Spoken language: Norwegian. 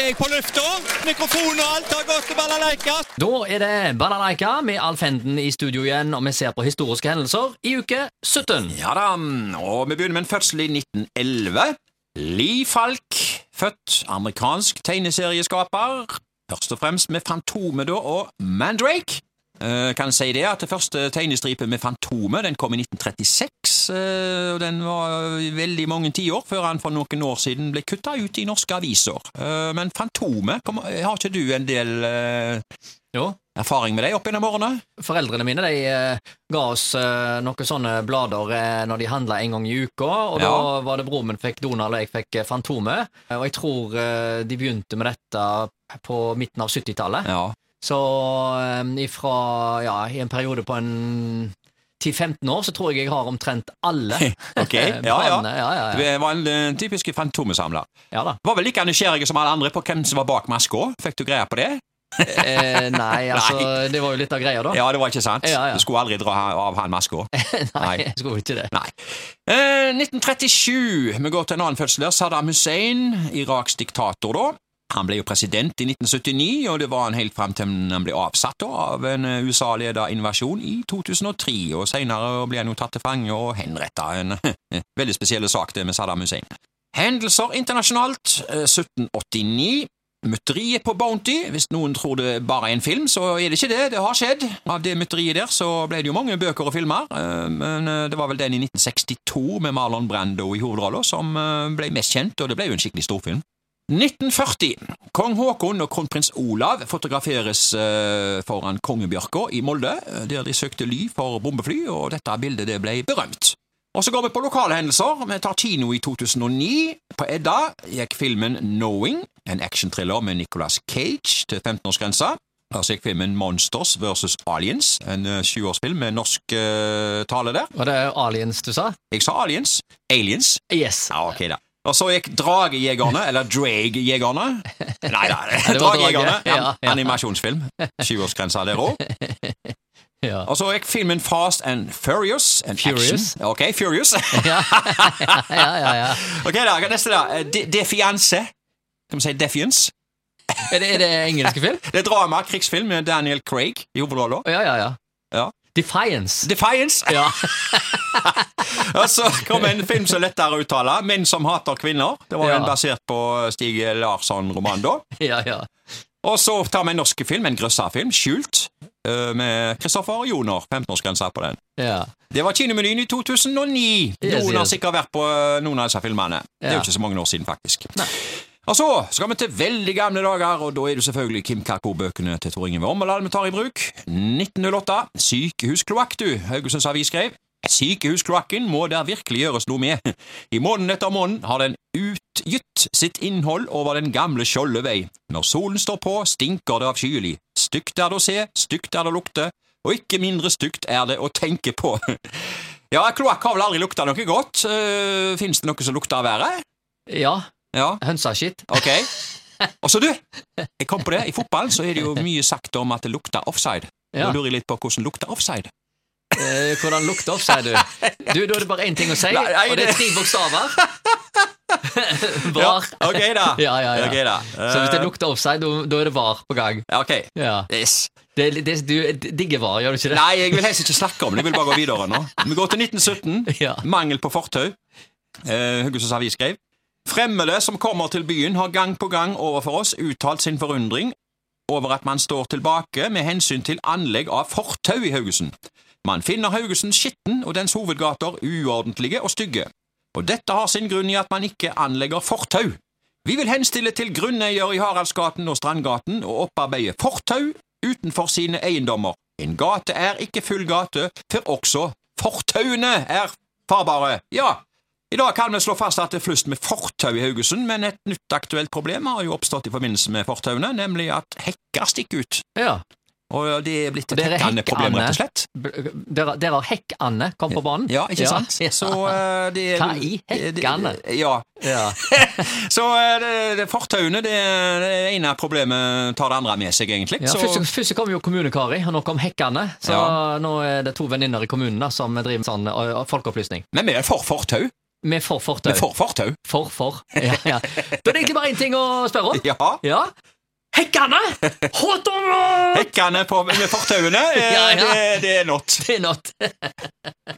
er jeg på lufta. Mikrofon og alt har gått til balalaika. Da er det Balalaika med Alf Henden i studio igjen, og vi ser på historiske hendelser i uke 17. Ja da, og vi begynner med en fødsel i 1911. Lee Falk, født amerikansk tegneserieskaper. Først og fremst med Fantomet og Mandrake. Eh, kan si det at det første tegnestripet med Fantomet den kom i 1936, eh, og den var veldig mange tiår før han for noen år siden ble kutta ut i norske aviser. Eh, men Fantomet, har ikke du en del Jo. erfaring med det opp gjennom årene? Foreldrene mine de ga oss noen sånne blader når de handla en gang i uka, og Ja. da var det broren min fikk Donald, og jeg fikk Fantomet. Og jeg tror de begynte med dette på midten av 70-tallet. Ja. Så eh, ifra ja, i en periode på en 10-15 år så tror jeg jeg har omtrent alle Ok, ja, ja. ja, ja, Det var en uh, typisk Fantomesamler. ja da. Var vel like nysgjerrig som alle andre på hvem som var bak maska. Fikk du greie på det? Eh, nei, altså, det var jo litt av greia, da. Ja, det var ikke sant? Ja, ja. Du skulle aldri dra av han maska. Nei, jeg skulle ikke det. Nei. Eh, 1937. Vi går til en annen fødsel. Saddam Hussein, Iraks diktator da. Han ble jo president i 1979, og det var han helt fram til han ble avsatt av en eh, USA-ledet invasjon i 2003. og Senere ble han jo tatt til fange og henretta. En veldig spesiell sak, det med Saddam Hussein. Hendelser internasjonalt. eh, 1789. Mytteriet på Bounty. Hvis noen tror det bare er en film, så er det ikke det. Det har skjedd. Av det mytteriet der så ble det jo mange bøker og filmer, eh, men eh, det var vel den i 1962 med Marlon Brando i hovedrollen som eh, ble mest kjent, og det ble jo en skikkelig storfilm. 1940. Kong Haakon og kronprins Olav fotograferes eh, foran Kongebjørka i Molde, eh, der de søkte ly for bombefly, og dette bildet det ble berømt. Og så går vi på lokale hendelser. Vi tar kino i 2009. På Edda gikk filmen Knowing, en actionthriller med Nicolas Cage til 15-årsgrensa. Der så gikk filmen Monsters vs. Aliens, en eh, sjuårsfilm med norsk uh, tale der. Var det aliens du sa? Jeg sa aliens. Aliens. Yes. Ja, ok da. Og så gikk Dragejegerne, eller Drag-jegerne. Nei da, det. Drage, ja. Animasjonsfilm. Sjuårsgrensa der òg. Ja. Og så gikk filmen Fast and Furious. En Furious? Action. Ok, Furious. Ja, ja, ja. ja. ok, da, er neste, da. Eh, De Defiance. Kan vi si Defiance? Er, det, er det engelske film? Det er drama, krigsfilm med Daniel Craig i hovedrollen. Ja, ja, ja. Ja. Defiance. Defiance! Ja. Og så kom en film som er lettere å uttale. 'Menn som hater kvinner'. Det var Ja. en basert på Stig Larsson-roman, da. ja, ja. Og så tar vi en norsk film, en grøssarfilm, 'Skjult', eh, med Kristoffer Joner. 15-årsgrense på den. ja. Det var kinemenyen i 2009. Yes, noen har sikkert vært på eh, noen av disse filmene. Det er jo ikke så mange år siden, faktisk. Og så skal vi til veldig gamle dager, og da er det selvfølgelig Kim Kakko-bøkene til Tor Inge Wormeland vi tar i bruk. 1908. Sykehuskloakk, du. Haugesunds Avis skrev. Sykehuskloakken må der virkelig gjøres noe med. I måned etter måned har den utgytt sitt innhold over den gamle Skjoldevei. Når solen står på, stinker det avskyelig. Stygt er det å se, stygt er det å lukte, og ikke mindre stygt er det å tenke på. Ja, kloakk har vel aldri lukta noe godt. Uh, Fins det noe som lukter verre? ja. Ja, Hønsaskitt. ok. Og så du, jeg kom på det, i fotball så er det jo mye sagt om at det lukter offside. Ja. Nå lurer jeg litt på hvordan lukter offside. Eh, hvordan lukter offside, du? Du, Da er det bare én ting å si, Nei, og det er tre bokstaver. Ja, Var. ok da. Ja, ja, ja. Okay, da. Så hvis det Eh, lukter offside, da er det var på gang. ok. Ja. Yes. Det, det, du digger var, gjør du ikke det? Nei, jeg vil helst ikke snakke om det. Jeg vil bare gå videre nå. Vi går til 1917. Ja. Mangel på fortau. Eh, Haugesunds Avis skrev. Fremmede som kommer til byen, har gang på gang overfor oss uttalt sin forundring over at man står tilbake med hensyn til anlegg av fortau i Haugesund. Man finner Haugesund skitten og dens hovedgater uordentlige og stygge. Og dette har sin grunn i at man ikke anlegger fortau. Vi vil henstille til grunneier i Haraldsgaten og Strandgaten å opparbeide fortau utenfor sine eiendommer. En gate er ikke full gate før også fortauene er farbare. Ja, i dag kan vi slå fast at det er flust med fortau i Haugesund, men et nytt aktuelt problem har jo oppstått i forbindelse med fortauene, nemlig at hekker stikker ut. Ja. Og det er blitt et hekkende problem, rett og slett. Dere, Der, der har Hekk-Anne kommet på banen. Ja, ikke sant? Ja. Så uh, det er Hva i hekkane? det- Ja. Ja. Så uh, det, det fortauene, det, det ene problemet tar det andre med seg, egentlig. Ja, så, først, først kom jo kommunekari, og nå kom Hekkane. Så nå er det to venninner i kommunen da, som driver sånn uh, folkeopplysning. men vi er for fortau. Med for fortau. Vi er for. For. Ja, ja. Da er det egentlig bare én ting å spørre om. Ja. Ja. Hekkene! Not? Hekkene på, med fortauene, eh, Ja, ja. Det, det er not. Det er not.